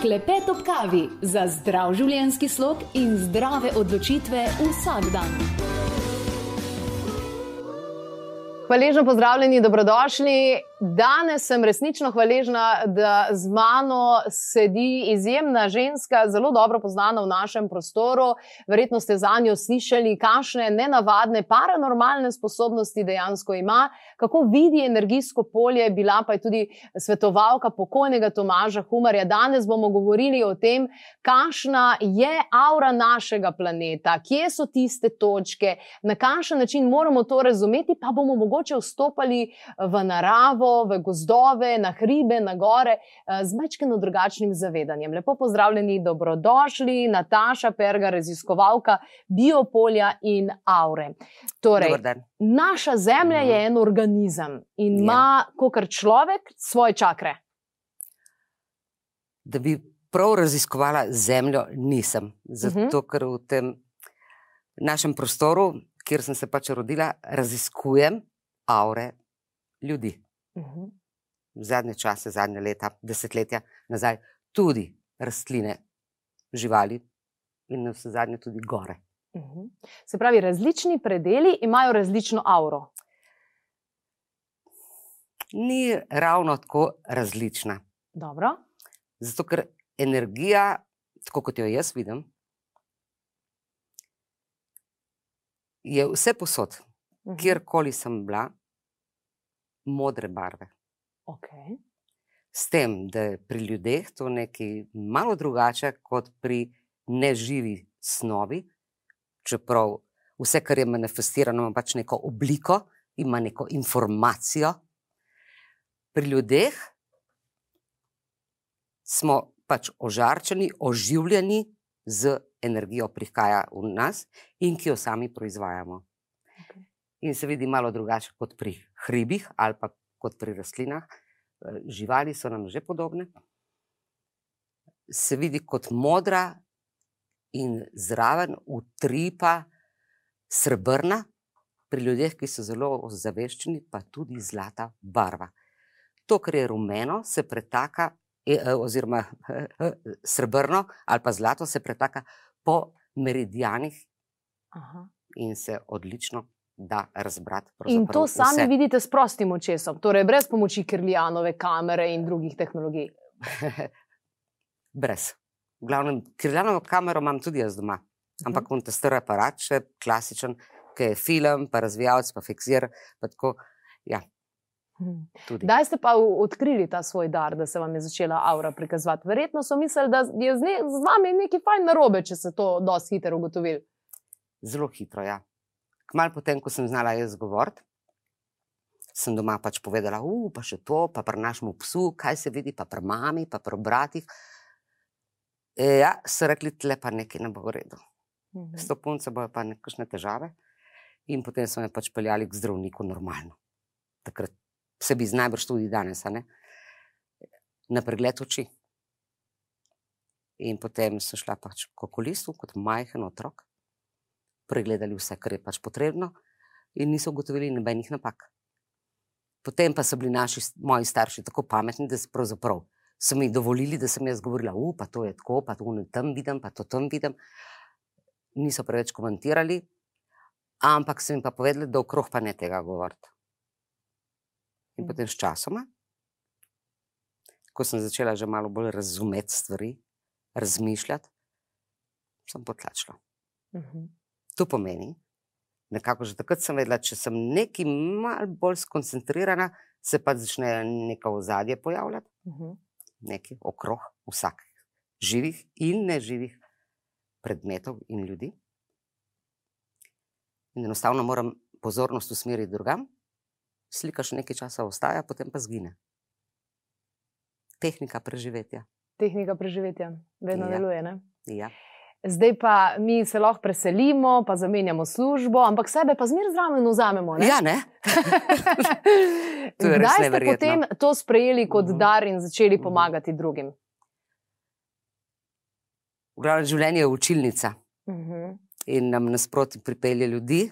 Klepet ob kavi za zdrav življenjski slog in zdrave odločitve vsak dan. Hvaležno pozdravljeni, dobrodošli. Danes sem resnično hvaležna, da z mano sedi izjemna ženska, zelo dobro poznana v našem prostoru. Verjetno ste za njo slišali, kakšne nenavadne paranormalne sposobnosti dejansko ima, kako vidi energijsko polje, bila pa je tudi svetovalka pokojnega Tomaža Humarja. Danes bomo govorili o tem, kakšna je aura našega planeta, kje so tiste točke, na kakšen način moramo to razumeti, pa bomo mogoče vstopali v naravo v gozdove, na hribe, na gore, eh, z mečkeno drugačnim zavedanjem. Lepo pozdravljeni, dobrodošli, Nataša Perga, raziskovalka biopolja in aure. Torej, naša Zemlja je mhm. en organizem in ima, kot človek, svoje čakre. Da bi prav raziskovala Zemljo, nisem. Zato, uh mhm. -huh. ker v tem našem prostoru, kjer sem se pač rodila, raziskujem aure ljudi. -huh. Zadnje čase, zadnje leta, desetletja nazaj, tudi rastline, živali in na vse zadnje tudi gore. Uh -huh. Se pravi, različni predeli imajo različno auro. Ni ravno tako različna. Dobro. Zato, ker energija, tako kot jo jaz vidim, je vse posod, uh -huh. kjerkoli sem bila, modre barve. Okay. S tem, da je pri ljudeh to nekaj malo drugače kot pri neživi snovi, čeprav vse, kar je manifestirano, ima pač neko obliko, ima neko informacijo. Pri ljudeh smo pač ožarčeni, oživljeni z energijo, ki prihaja v nas in ki jo sami proizvajamo in se vidi malo drugače kot pri hribih ali pa kot pri rastlinah. Eh, živali so nam že podobne. Se vidi kot modra in zraven utripa srebrna, pri ljudeh, ki so zelo ozaveščeni, pa tudi zlata barva. To, kar je rumeno, se pretaka, e, e, oziroma e, srebrno ali pa zlato, se pretaka po meridijanih Aha. in se odlično da razbrati. In to sami vse. vidite s prostim očesom, torej brez pomoči Kirlijanove kamere in drugih tehnologij. brez. V glavnem, Kirlijanovo kamero imam tudi jaz doma, ampak uh -huh. ta star aparat, še klasičen, ki je film, pa razvijalec, pa fiksir. Pa tako, ja. Hmm. Kdaj ste pa odkrili ta svoj dar, da se vam je začela aura prikazovati? Verjetno so mislili, da je z, ne, z vami nekaj fajn narobe, če se to dosti hitro ugotovili. Zelo hitro, ja. Kmalu potem, ko sem znala jaz govoriti, sem doma pač povedala, uh, pa še to, pa pri našemu psu, kaj se vidi, pa pri mami, pa pri bratih. E, ja, so rekli, tle pa nekaj ne bo v redu. Mhm. S to punco bojo pa nekakšne težave. In potem so me pač peljali k zdravniku normalno. Takrat se bi najbrž tudi danes, na pregled oči. In potem sem šla pač k okulistu kot majhen otrok pregledali vse, kar je pač potrebno, in niso ugotovili nobenih napak. Potem pa so bili naši, moji starši tako pametni, da so mi dovolili, da sem jaz govorila, da to je tako, pa to tam vidim, pa to tam vidim. Niso preveč komentirali, ampak so mi pa povedali, da okrog pa ne tega govoriti. In mm. potem s časoma, ko sem začela že malo bolj razumeti stvari, razmišljati, sem potlačila. Uh mhm. -huh. To pomeni, nekako že takrat sem vedela, če sem nekaj malo bolj skoncentrirana, se pa začne neko ozadje pojavljati, uh mhm. -huh. nekaj okrog vsak živih in neživih predmetov in ljudi. In enostavno moram pozornost usmeriti drugam, slika še nekaj časa ostaja, potem pa zgine. Tehnika preživetja. Tehnika preživetja, vedno ja. deluje. Ne? Ja zdaj pa mi se lahko preselimo, pa zamenjamo službo, ampak sebe pa zmeraj zraven vzamemo. Ne? Ja, ne. Kdaj ste potem to sprejeli kot mhm. dar in začeli mhm. pomagati drugim? V glavnem življenje je učilnica mhm. -huh. in nam nasproti pripelje ljudi,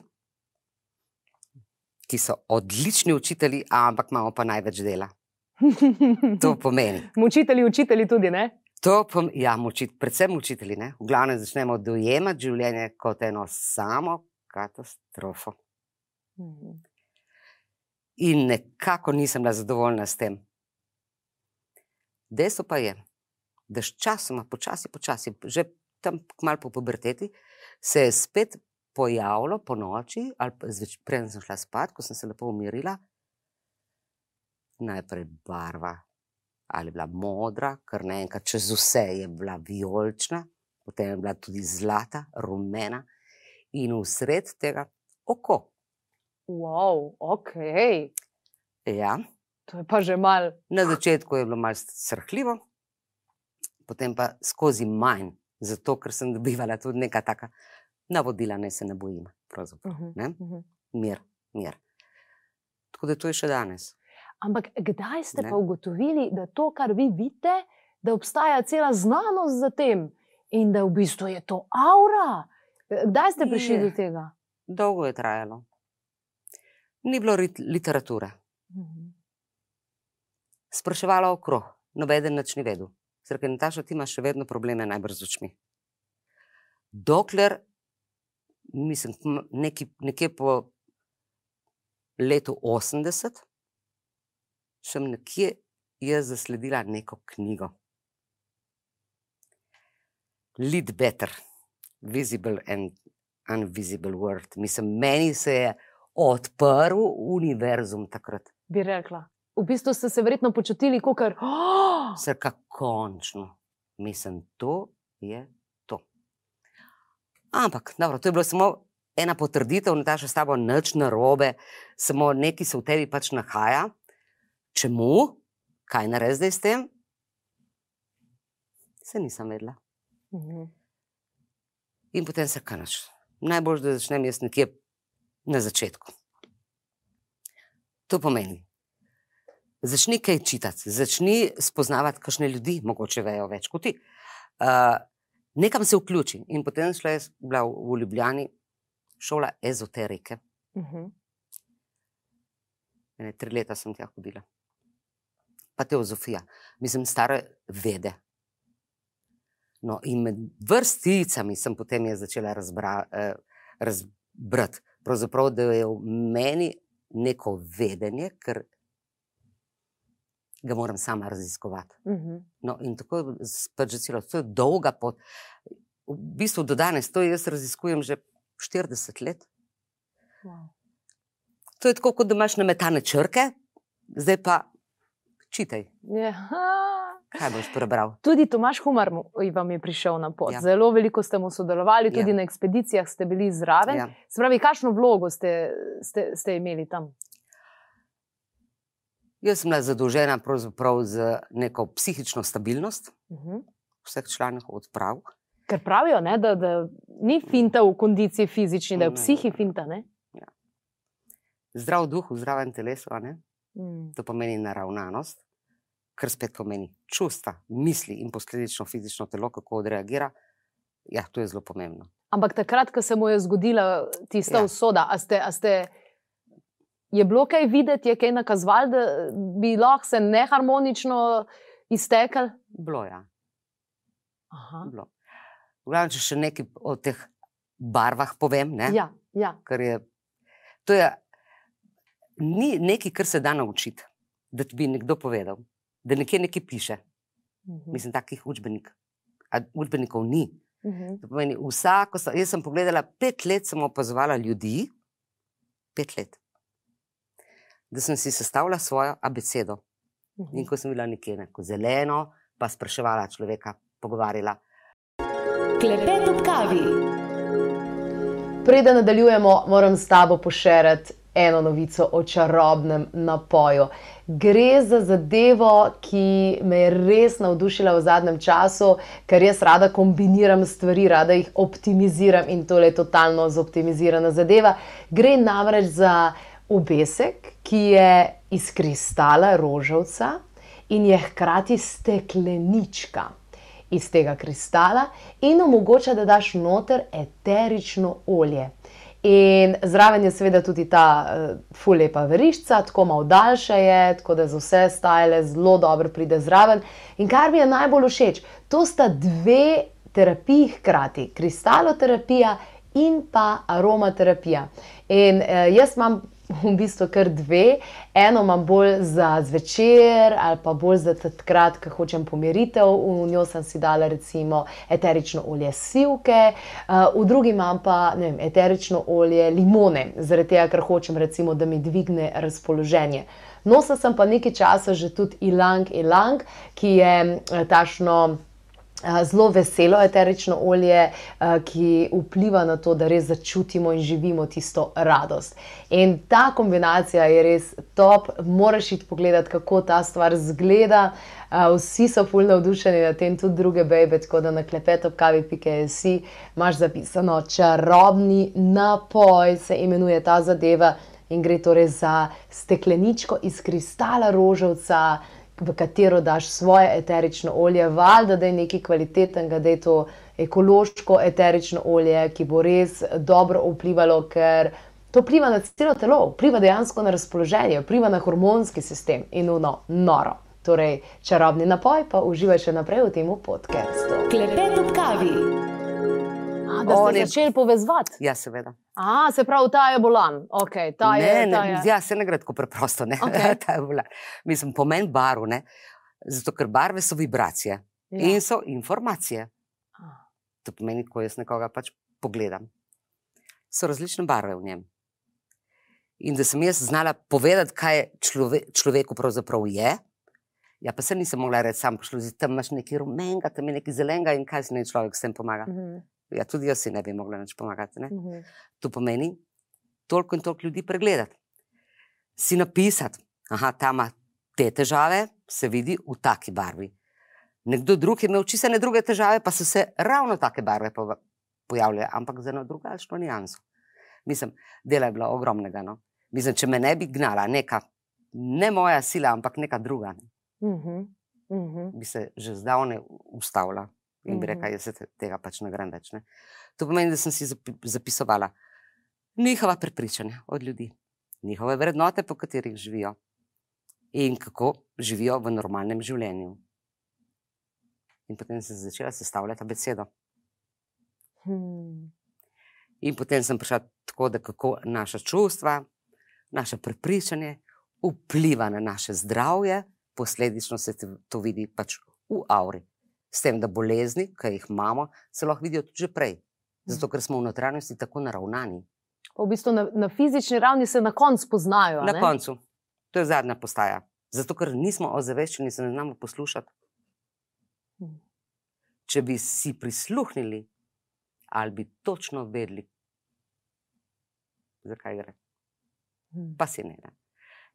ki so odlični učitelji, ampak imamo pa največ dela. To pomeni. Učitelji, učitelji tudi ne. To pa, ja, učit, predvsem učitelji, ne? v glavnem začnemo dojemati življenje kot eno samo katastrofo. Mhm. In nekako nisem bila zadovoljna s tem. Dejstvo pa je, da s časoma, počasi, počasi, že tam malo po puberteti, se je spet pojavilo po noči, ali zveč, preden sem šla spat, ko sem se lepo umirila, najprej barva, ali je bila modra, ker naenkrat čez vse je bila vijolična, potem je bila tudi zlata, rumena in vsred tega oko. Wow, ok. Ja, To je pa že mal. na začetku je bilo malo srhljivo, potem pa skozi manj, zato ker sem dobivala tudi neka taka navodila, naj se ne bojim, pravzaprav. Mhm, Ne? mhm. Mir, mir. Tako da to je še danes. Ampak kdaj ste Ne. pa ugotovili, da to, kar vi vidite, da obstaja cela znanost za tem in da v bistvu je to aura? Kdaj ste prišli Je. do tega? Dolgo je trajalo. Ni bilo literature. Mhm. Spraševala okrog, nobeden nič ni vedel. Ker Nataša, ti imaš še vedno probleme najbrž z očmi. Dokler, mislim, neki, nekje po letu 80, sem nekje jaz zasledila neko knjigo. Lead Better, Visible and Invisible World. Mislim, meni se je odprl univerzum takrat. Bi rekla. V bistvu ste se verjetno počutili kot kar. Oh! Srka končno, mislim, to je to. Ampak, dobro, to je bilo samo ena potrditev, da je s tabo nič narobe, samo nekaj se v tebi pač nahaja. Čemu, kaj narediti zdaj s tem? Se nisem vedela. Mhm. In potem se kanaš. Najbolj, da začnem jaz nekje na začetku. To pomeni, začni kaj čitati, začni spoznavati, kakšne ljudi mogoče vejo več kot ti. Uh, nekam se vključi. In potem šla jaz bila v, v Ljubljani, šola ezoterike. Mhm. Ene tri leta sem tja hodila. Pa teozofija, mislim, stare vede. No, in med vrsticami sem potem jaz začela razbra, eh, razbrati, pravzaprav, da je v meni neko vedenje, ker ga moram sama raziskovati. Mhm. No, in tako je pač začelo. To je dolga pot. V bistvu do danes to jaz raziskujem že 40 let. Wow. To je tako, kot da imaš nametane črke, zdaj pa čitaj, Ja. kaj boš prebral. Tudi Tomaš Humar vam je prišel na pot. Ja. Ja. Zelo veliko ste mu sodelovali, tudi ja. Ja. na ekspedicijah ste bili zraven. Ja. Ja. Spravi, kakšno vlogo ste, ste, ste imeli tam? Jaz sem bila zadolžena za neko psihično stabilnost Mhm. vseh članov odprav. Ker pravijo, ne, da, da ni finta v kondiciji fizični, da je v psihi finta. Ne? Zdrav duh v zdravem telesu, ne? Mm. to pomeni naravnanost, kar spet pomeni čustva, misli in posledično fizično telo, kako odreagira. Ja, to je zelo pomembno. Ampak takrat, ko se mu je zgodila tista ja. Usoda, a ste, a ste, je bilo kaj videti, je kaj nakazovalo, da bi lahko se neharmonično iztekel? Bilo je. Ja. Aha. Bilo. V glavnem, če še nekaj o teh barvah povem, ne? Ja, ja. Ker je, to je ni nekaj, kar se da naučiti, da ti bi nekdo povedal, da nekje nekaj piše. Mhm. Mislim, takih učbenik, a učbenikov ni. Mhm. To pomeni, vsako, jaz sem pogledala, pet let sem opazovala ljudi, pet let, da sem si sestavila svojo abecedo. Mhm. In ko sem bila nekje neko zeleno, pa spraševala človeka, pogovarjala. Klepet ob kavi. Preden nadaljujemo, moram s tabo pošerati eno novico o čarobnem napoju. Gre za zadevo, ki me je res navdušila v zadnjem času, ker jaz rada kombiniram stvari, rada jih optimiziram in to je totalno zoptimizirana zadeva. Gre namreč za obesek, ki je iz kristala rožavca in je hkrati steklenička iz tega kristala in omogoča, da daš noter eterično olje. In zraven je seveda tudi ta uh, fulepa verišča, tako malo daljša je, tako da za vse stale zelo dobro pride zraven. In kar mi je najbolj všeč, to sta dve terapiji hkrati, kristaloterapija in pa aromaterapija. In uh, jaz imam v bistvu kar dve. Eno imam bolj za zvečer ali pa bolj za takrat, ko hočem pomiritev. V njo sem si dala recimo eterično olje sivke, v drugi imam pa vem, eterično olje limone, zaradi tega, ker hočem recimo, da mi dvigne razpoloženje. Nosila sem pa nekaj časa že tudi ilang ilang, ki je tašno. Zelo veselo eterično olje, ki vpliva na to, da res začutimo in živimo tisto radost. In ta kombinacija je res top, moraš iti pogledat, kako ta stvar zgleda. Vsi so fulno navdušeni na tem, tudi druge bebe, tako da na klepetopkavi.js imaš zapisano čarobni napoj, se imenuje ta zadeva in gre torej za stekleničko iz kristala rožavca v katero daš svoje eterično olje, valjda, da je nekaj kvalitetnega, da je to ekološko eterično olje, ki bo res dobro vplivalo, ker to vpliva na celo telo, vpliva dejansko na razpoloženje, vpliva na hormonski sistem in no, noro. Torej, čarobni napoj, pa uživaj še naprej v tem podkastu. Klepet ob kavi. Da ste začeli povezovati. Ja, seveda. A, se pravi, ta je bolan. Okay, ta ne, je, ta ne, je. ja, se ne gre tako preprosto. Ne? Je bolan. Mislim, pomen barv. Ne? Zato, ker barve so vibracije Ja. in so informacije. Ah. To pomeni, ko jaz nekoga pač pogledam. So različne barve v njem. In da sem jaz znala povedati, kaj je člove, človeku pravzaprav je. Ja, pa se nisem mogla reči, sam pošlo, tam imaš nekaj rumenega, tam je nekaj zelenega in kaj si naj človek s tem pomaga. Mhm, Ja, tudi jaz si ne bi mogla nič pomagati. Ne? mhm. To pomeni toliko in toliko ljudi pregledati. Si napisati, da ta ima te težave, se vidi v taki barvi. Nekdo drug je imel čisto druge težave, pa so se ravno take barve pojavljale, ampak za eno drugačno nijanso. Mislim, dela je bilo ogromnega. No? Mislim, če me ne bi gnala neka, ne moja sila, ampak neka druga, ne, Mhm, mhm. bi se že zdavne ustavila in bi Mhm. rekla, jaz se te- tega pač ne grem več. Ne. To pomeni, da sem si zapi- zapisovala njihova prepričanja od ljudi, njihove vrednote, po katerih živijo in kako živijo v normalnem življenju. In potem sem začela sestavljati besedo. Hmm. In potem sem prišla tako, da kako naša čustva, naše prepričanje vpliva na naše zdravje, posledično se to vidi pač v auri. S tem, da bolezni, ki jih imamo, se lahko vidijo tudi že prej. Zato, ker smo v notranjosti tako naravnani. V bistvu na, na fizični ravni se na koncu poznajo. Na koncu, to je zadnja postaja. Zato, ker nismo ozaveščeni, se ne znamo poslušati. Mhm. Če bi si prisluhnili, ali bi točno vedeli, zakaj gre. Mhm. pa si ne. ne.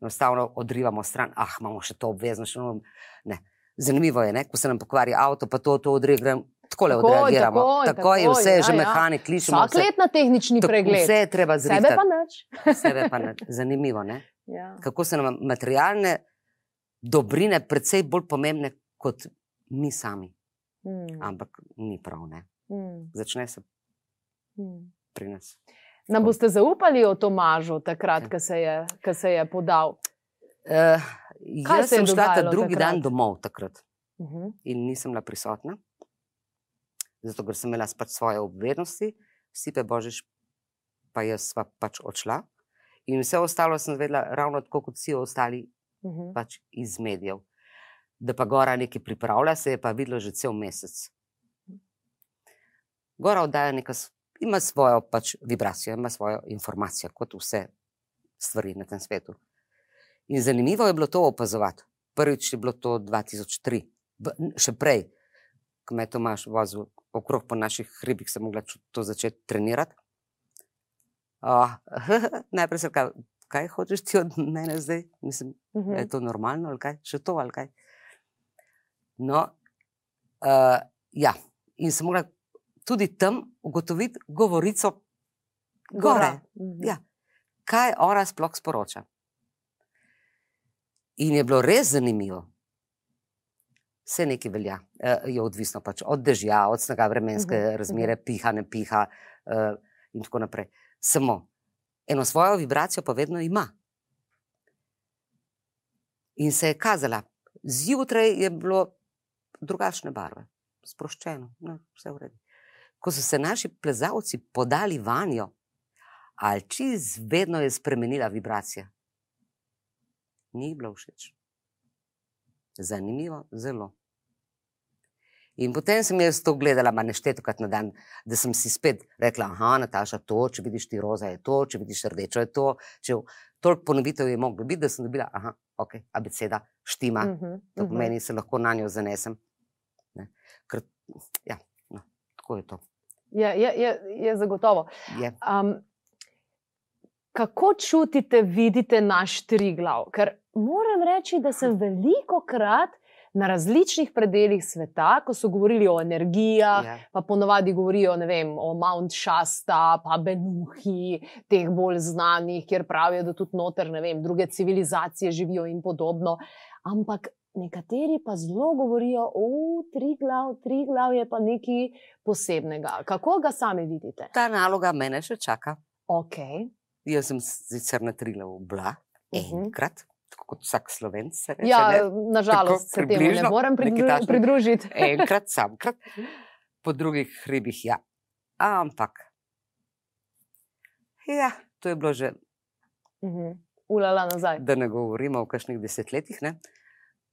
Enostavno odrivamo stran, ah, imamo še to obvezno. Še ono, ne. Zanimivo je, ne? ko se nam pokvari avto, pa to, to odreagiramo. Tako le Takoj, odreagiramo. takoj, Tako je, takoj, vse je ja, že ja. mehanik, kličemo. Vsak let na tehnični pregled. Vse je treba Sebe zrihtati. pa nič. Sebe pa ne. Zanimivo, ne? Ja. kako so nam materialne dobrine precej bolj pomembne kot mi sami. Hmm. Ampak ni prav, ne. Hmm. Začne se Hmm. pri nas. Nam boste zaupali o Tomažu, takrat, Ja. ko se, je- se je podal? Uh, Kaj jaz sem šla ta drugi takrat? dan domov takrat. Mhm. in nisem bila prisotna, zato ker sem imela pač svoje obveznosti, Stipe Božič, pa jaz sva pač odšla. In vse ostalo sem vedela, ravno tako kot vsi ostali, Mhm. pač iz medijev. Da pa Gora nekaj pripravlja, se je pa videlo že cel mesec. Gora oddaja nekaj, ima svojo pač vibracijo, ima svojo informacijo, kot vse stvari na tem svetu. In zanimivo je bilo to opazovati. Prvič je bilo to 2003, b- še prej, ko me je Tomaš vozil okrog po naših hribih, sem mogla to začeti trenirati. Uh, najprej sem rekla, kaj hočeš ti od mene zdaj? Mislim, Mhm. je to normalno ali kaj, še to ali kaj. No, uh, ja, in sem mogla tudi tam ugotoviti govorico gore. Mhm. Ja, kaj ona sploh sporoča. In je bilo res zanimivo. Vse nekaj velja, uh, je odvisno pač od dežja, od snega vremenske Mhm, uh -huh, razmere, -huh. piha, ne piha uh, in tako naprej. Samo eno svojo vibracijo pa vedno ima. In se je kazala, zjutraj je bilo drugačne barve, sproščeno, no, vse v redu. Ko so se naši plezalci podali vanjo, ali čez vedno je spremenila vibracija. Ni bilo všeč. Zanimivo, zelo. In potem sem jaz to gledala, manj neštetokrat na dan, da sem si spet rekla: Aha, Nataša, to, če vidiš ti roza, je to, če vidiš rdečo, je to. Če toliko ponovitev je moglo biti, da sem dobila, aha, ok, abeceda, štima, uh -huh, to pomeni, uh -huh. se lahko na njo zanesem. Ker, ja, no, tako je to. Je, je, je, je zagotovo. Je. Um, kako čutite, vidite naš tri glav? Ker moram reči, da sem veliko krat na različnih predeljih sveta, ko so govorili o energijah, Ja. pa ponovadi govorijo vem, o Mount Shasta, pa Benuhi, teh bolj znanih, kjer pravijo, da tudi noter ne vem, druge civilizacije živijo in podobno. Ampak nekateri pa zelo govorijo, o tri glav, tri glav je pa nekaj posebnega. Kako ga sami vidite? Ta naloga mene še čaka. Ok. Jaz sem sicer na Trilavu bila Mhm. enkrat, tako kot vsak slovenc. reče, Ja, ne. nažalost, se temu ne morem pridru pridružiti. Enkrat, samkrat, po drugih hribih, ja. Ampak, ja, to je bilo že, Mhm. Ulala nazaj. da ne govorimo o kakšnih desetletjih, ne,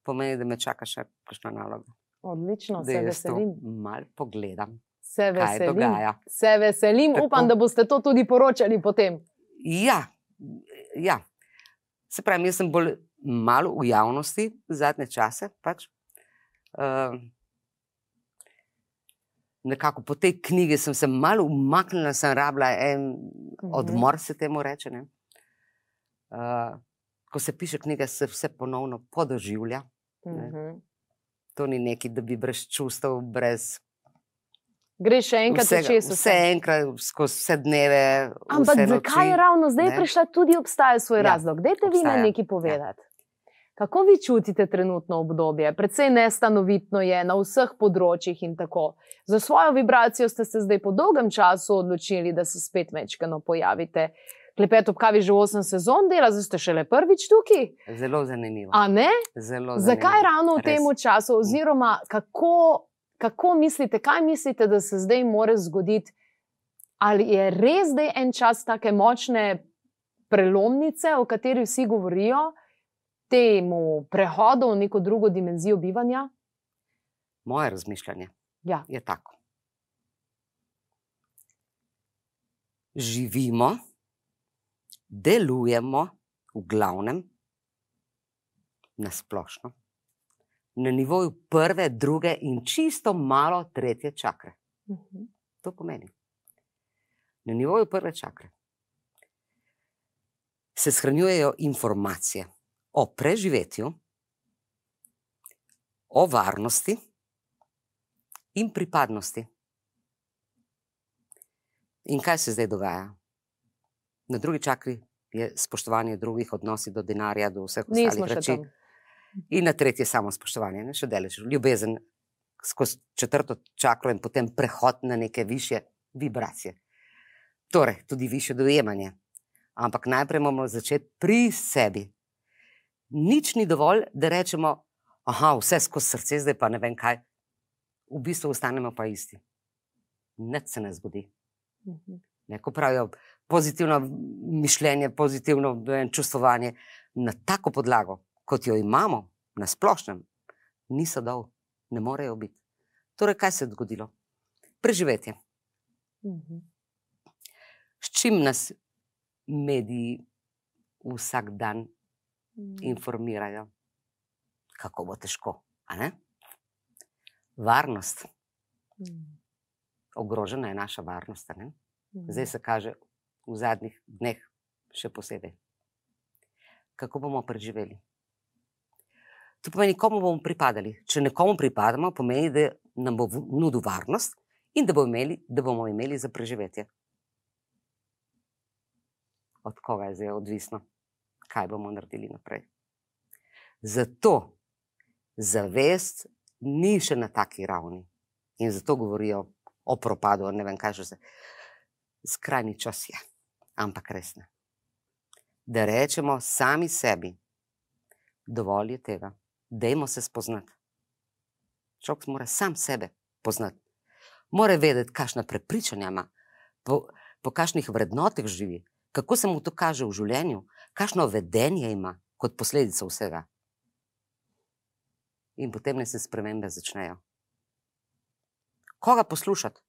pomeni, da me čaka še kakšna naloga. Odlično, Da se veselim. mal pogledam, Se veselim. Se veselim, Tako. upam, da boste to tudi poročali potem. Ja, ja. se pravi, jaz sem bolj malo v javnosti zadnje čase. Pač. Uh, nekako po tej knjigi sem se malo umaknila, sem rabila en Mhm. odmor, se temu reče. ne. Uh, ko se piše knjiga, se vse ponovno podoživlja. Ne. Mhm. To ni nekaj, da bi brez čustev, brez Greš še enkrat vsega, čez vse enkrat, skozi vse dneve. Ampak vse zakaj je ravno zdaj ne. prišla, tudi obstaja svoj Ja, razlog? Dajte vi nam nekaj povedati. Kako vi čutite trenutno obdobje? Predvsej nestanovitno je na vseh področjih in tako. Za svojo vibracijo ste se zdaj po dolgem času odločili, da se spet večkrat pojavite. Klepet ob kavi že 8 sezon dela, zdaj ste šele prvič tukaj. Zelo zanimivo. A ne? Zelo Zakaj zanimivo. ravno v tem času, oziroma kako, kako mislite, kaj mislite, da se zdaj more zgoditi? Ali je res zdaj en čas tako močne prelomnice, o kateri vsi govorijo, temu prehodu v neko drugo dimenzijo bivanja? Moje razmišljanje Ja. je tako. Živimo, delujemo v glavnem na splošno, na nivoju prve, druge in čisto malo tretje čakre. Mhm. To pomeni. Na nivoju prve čakre se shranjujejo informacije o preživetju, o varnosti in pripadnosti. In kaj se zdaj dogaja? Na drugi čakri je spoštovanje drugih, odnosi do denarja, do vseh ostalih reči. tam. In na tretje samo spoštovanje, ne še delež, ljubezen skozi četrto čakro in potem prehod na neke više vibracije. Torej, tudi više dojemanje. Ampak najprej moramo začeti pri sebi. Nič ni dovolj, da rečemo, aha, vse skozi srce, zdaj pa ne vem kaj. V bistvu ostanemo pa isti. Nič se ne zgodi. Mhm. Ne, ko pravijo pozitivno mišljenje, pozitivno čustvovanje, na tako podlago, kot jo imamo na splošnem, niso dol, ne morejo biti. Torej, kaj se je zgodilo? Preživetje. Mhm. S čim nas mediji vsak dan Mhm. informirajo, kako bo težko. Varnost. Mhm. Ogrožena je naša varnost. Mhm. Zdaj se kaže v zadnjih dneh še posebej. Kako bomo preživeli? To pomeni, komu bomo pripadali. Če nekomu pripadamo, pomeni, da nam bo nudil varnost in da, bo imeli, da bomo imeli za preživetje. Od koga je zdaj odvisno, kaj bomo naredili naprej. Zato zavest ni še na taki ravni in zato govorijo o propadu, ne vem kaj že se. Skrajni čas je, ampak res ne. Da rečemo sami sebi, dovolj je tega, dajmo se spoznati. Človek mora sam sebe poznati, mora vedeti, kakšna prepričanja ima, po, po kakšnih vrednotah živi, kako se mu to kaže v življenju, kakšno vedenje ima kot posledica vsega. In potem se spremembe začnejo. Koga poslušati?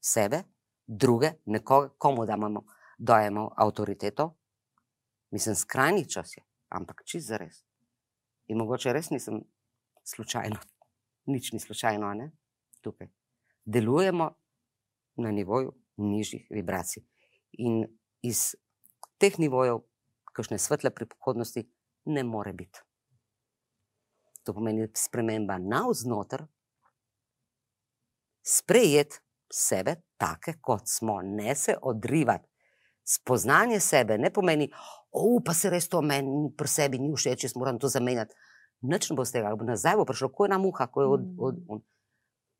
Sebe, druge, nekoga, komu da imamo, dajemo avtoriteto? Mislim, skrajni čas je, ampak čist za res. In mogoče res nisem slučajno, nič ni slučajno, ne? tukaj. Delujemo na nivoju nižjih vibracij. In iz teh nivojev, kakšne svetle prihodnosti, ne more biti. To pomeni sprememba navznoter, sprejeti sebe, take kot smo, ne se odrivati. Spoznanje sebe ne pomeni, oh, pa se res to meni pri sebi ni všeč, jaz moram to zamenjati. Nič ne bo z tega, bo nazaj bo prišlo, ko je na muha, ko je od, od, od,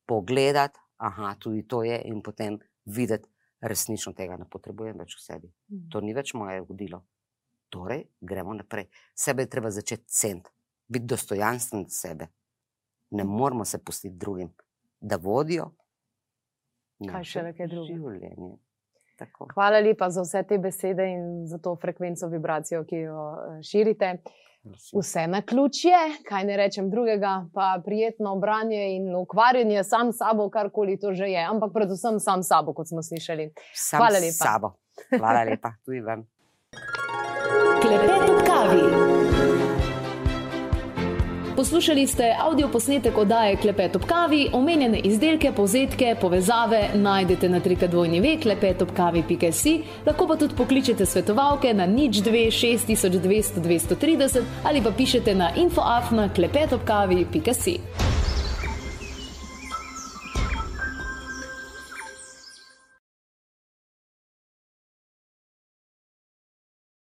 pogledati, aha, tudi to je, in potem videti, resnično tega ne potrebujem več v sebi. To ni več moje vodilo. Torej, gremo naprej. Sebe je treba začeti ceniti, biti dostojanstven sebe. Ne moramo se pustiti drugim, da vodijo Kaj še nekaj drugega? življenje. Tako. Hvala lepa za vse te besede in za to frekvenco, vibracijo, ki jo eh, širite. Vse na ključje, kaj ne rečem drugega, pa prijetno branje in ukvarjanje sam s sabo, karkoli to že je, ampak predvsem sam s sabo, kot smo slišali. Sam Hvala lepa. Sabo. Hvala lepa, tudi vam. Klepet ob kavi. Poslušali ste avdio posnetek oddaje Klepet ob kavi, omenjene izdelke, povzetke, povezave najdete na trikadvojni klepetobkavi.si, lahko pa tudi pokličete svetovalke na nič 2 6200 230 ali pa pišete na infoafna klepetobkavi.si.